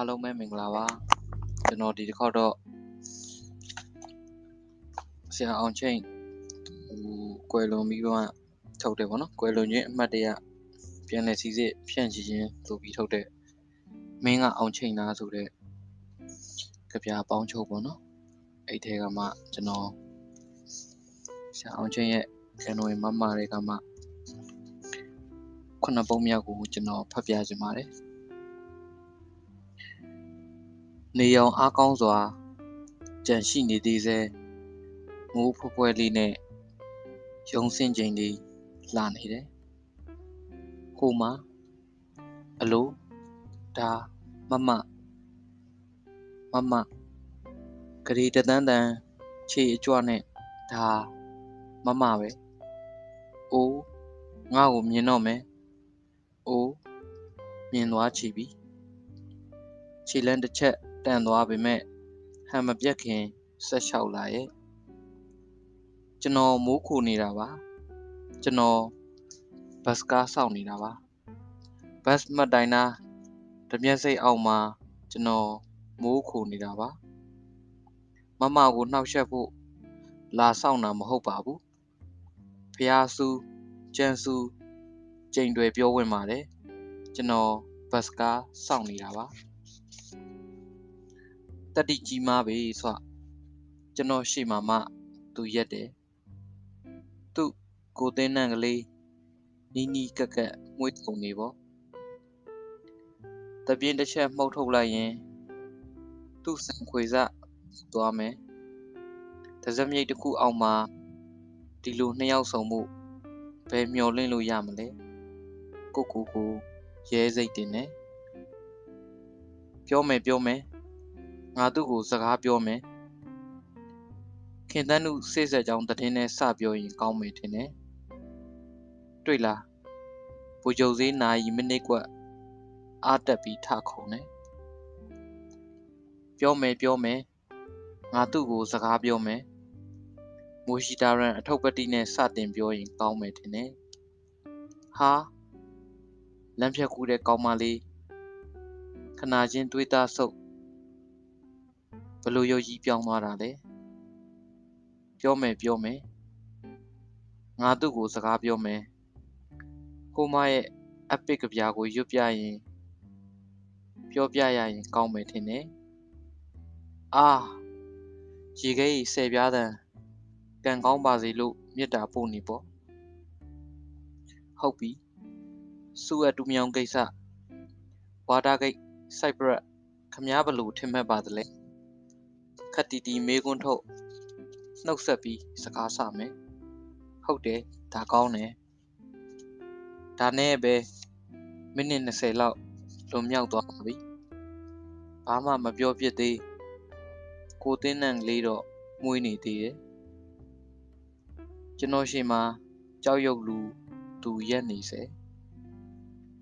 အားလုံးပဲမင်္ဂလာပါကျွန်တော်ဒီတစ်ခေါက်တော့ဆရာအောင်ချင်းဟိုကွယ်လွန်ပြီးတော့ထုတ်တယ်ပေါ့နော်ကွယ်လွန်ခြင်းအမှတ်တရပြန်လည်စီစစ်ဖြန့်ချီခြင်းဆိုပြီးထုတ်တဲ့မင်းကအောင်ချင်းလားဆိုတဲ့ကြပြပေါင်းချုပ်ပေါ့နော်အဲ့ထဲကမှကျွန်တော်ဆရာအောင်ချင်းရဲ့ကျွန်တော်မမတွေကမှခုနှစ်ပုံမြောက်ကိုကျွန်တော်ဖတ်ပြခြင်းပါတယ် နေရောင်အားကောင်းစွာကြန့်ရှိနေသေးစေမိုးဖွယ်ဖွယ်လေးနဲ့ရုံစင်းချိန်လေးလာနေတယ်ဟိုမှာအလိုဒါမမမမဂရီတသန်းတန်ခြေအကြွနဲ့ဒါမမပဲအိုးငါ့ကိုမြင်တော့မယ်အိုးမြင်သွားချီပြီခြေလန်းတစ်ချက် တန်သွားပေမဲ့ဟန်မပြတ်ခင်ဆက်လျှောက်လာရဲ့ကျွန်တော်မိုးခိုနေတာပါကျွန်တော်ဘတ်ကားစောင့်နေတာပါဘတ်မတိုင်နာတမျက်စိတ်အောက်မှာကျွန်တော်မိုးခိုနေတာပါမမကိုနှောက်ယှက်ဖို့လာဆောင်တာမဟုတ်ပါဘူးဖះဆူကျန်ဆူကြိမ်တွေပြောဝင်ပါတယ်ကျွန်တော်ဘတ်ကားစောင့်နေတာပါ တတိကြီးမားပဲဆိုကျွန်တော်ရှေ့မှာမှသူရက်တယ်သူ့ကိုသိန်းနန့်ကလေးနီးနီးကက်ကက်မွေးထုံနေပေါ့တပြင်းတစ်ချက်မှုတ်ထုတ်လိုက်ရင်သူ့စံခွေစသွားမယ်တစမြိတ်တစ်ခုအောက်မှာဒီလိုနှစ်ယောက်ဆုံမှုဘယ်မျောလင့်လို့ရမလဲကိုကိုကိုရဲစိတ်တင်နေပြောမယ်ပြောမယ် ငါသူ့ကိုစကားပြောမယ်ခင်တန်းနုစိတ်ဆက်ကြောင်းတည်င်းနဲ့စပြောရင်ကောင်းမယ်ထင်တယ်တွေ့လားဗိုလ်ချုပ်စည်းနာယီမိနစ်ကွက်အားတက်ပြီးထခုံတယ်ပြောမယ်ပြောမယ်ငါသူ့ကိုစကားပြောမယ်မိုရှိတာရန်အထုပ်ပတိနဲ့စတင်ပြောရင်ကောင်းမယ်ထင်တယ်ဟာလမ်းဖြတ်ကူးတဲ့ကောင်းမလေးခနာချင်းတွေးသားဆုပ် ဘလို့ရုပ်ကြီးပြောင်းသွားတာလဲပြောမယ်ပြောမယ်ငါသူ့ကိုစကားပြောမယ်ကိုမရဲ့အပစ်ကဗျာကိုရွတ်ပြရင်ပြောပြရရင်ကောင်းမယ်ထင်တယ်အာရေခဲကြီးဆယ်ပြားတန်ကံကောင်းပါစေလို့မေတ္တာပို့နေပေါ့ဟုတ်ပြီစုအတူမြောင်ကိစ္စဝါတာဂိတ်စိုက်ဘရက်ခမားဘလို့ထင်မှတ်ပါသလဲ ခက်တီတီမေးခွန်းထုတ်နှုတ်ဆက်ပြီးစကားဆမယ်ဟုတ်တယ်ဒါကောင်းတယ်ဒါနဲ့ပဲမိနစ်20လောက်လွန်မြောက်သွားပါပြီဘာမှမပြောပြသေးကိုတင်းနန့်လေးတော့မွေးနေသေးတယ်ကျွန်တော်ရှိမှကြောက်ရွံ့လူသူရက်နေစေ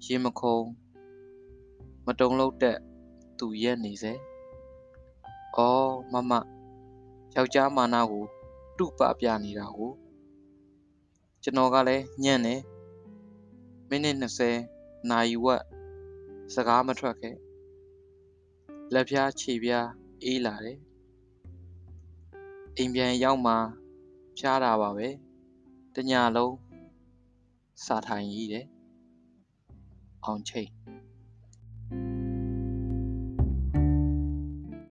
ရင်မခုံမတုံလို့တက်သူရက်နေစေ အော်မမယောက်ျားမာနကိုတုပပြနေတာကိုကျွန်တော်ကလည်းညံ့တယ်မိနစ်20နာရီဝက်စကားမထွက်ခဲ့လက်ပြားခြေပြားအေးလာတယ်အိမ်ပြန်ရောက်မှဖြားတာပါပဲတညလုံးစာထိုင်ရည်တယ်အောင်ချိတ်